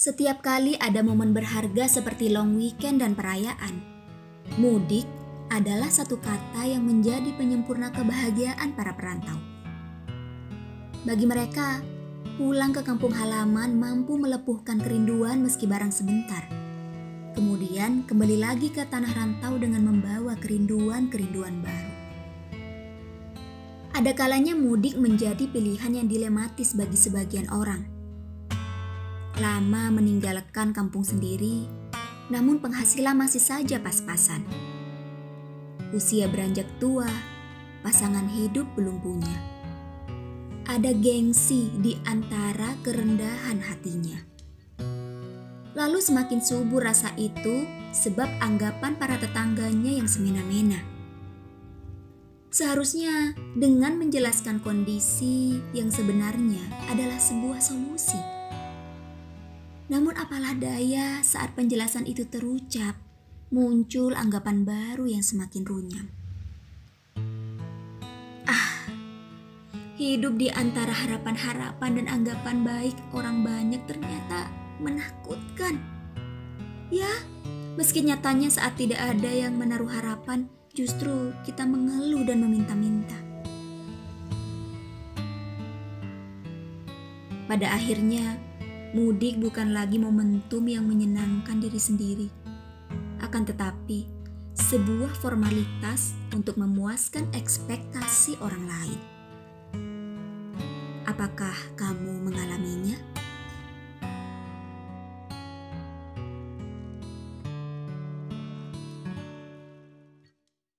Setiap kali ada momen berharga seperti long weekend dan perayaan, mudik adalah satu kata yang menjadi penyempurna kebahagiaan para perantau. Bagi mereka, pulang ke kampung halaman mampu melepuhkan kerinduan meski barang sebentar. Kemudian kembali lagi ke tanah rantau dengan membawa kerinduan-kerinduan baru. Ada kalanya mudik menjadi pilihan yang dilematis bagi sebagian orang lama meninggalkan kampung sendiri, namun penghasilan masih saja pas-pasan. Usia beranjak tua, pasangan hidup belum punya. Ada gengsi di antara kerendahan hatinya. Lalu semakin subur rasa itu sebab anggapan para tetangganya yang semena-mena. Seharusnya dengan menjelaskan kondisi yang sebenarnya adalah sebuah solusi namun apalah daya saat penjelasan itu terucap, muncul anggapan baru yang semakin runyam. Ah, hidup di antara harapan-harapan dan anggapan baik orang banyak ternyata menakutkan. Ya, meski nyatanya saat tidak ada yang menaruh harapan, justru kita mengeluh dan meminta-minta. Pada akhirnya, Mudik bukan lagi momentum yang menyenangkan diri sendiri, akan tetapi sebuah formalitas untuk memuaskan ekspektasi orang lain. Apakah kamu mengalaminya?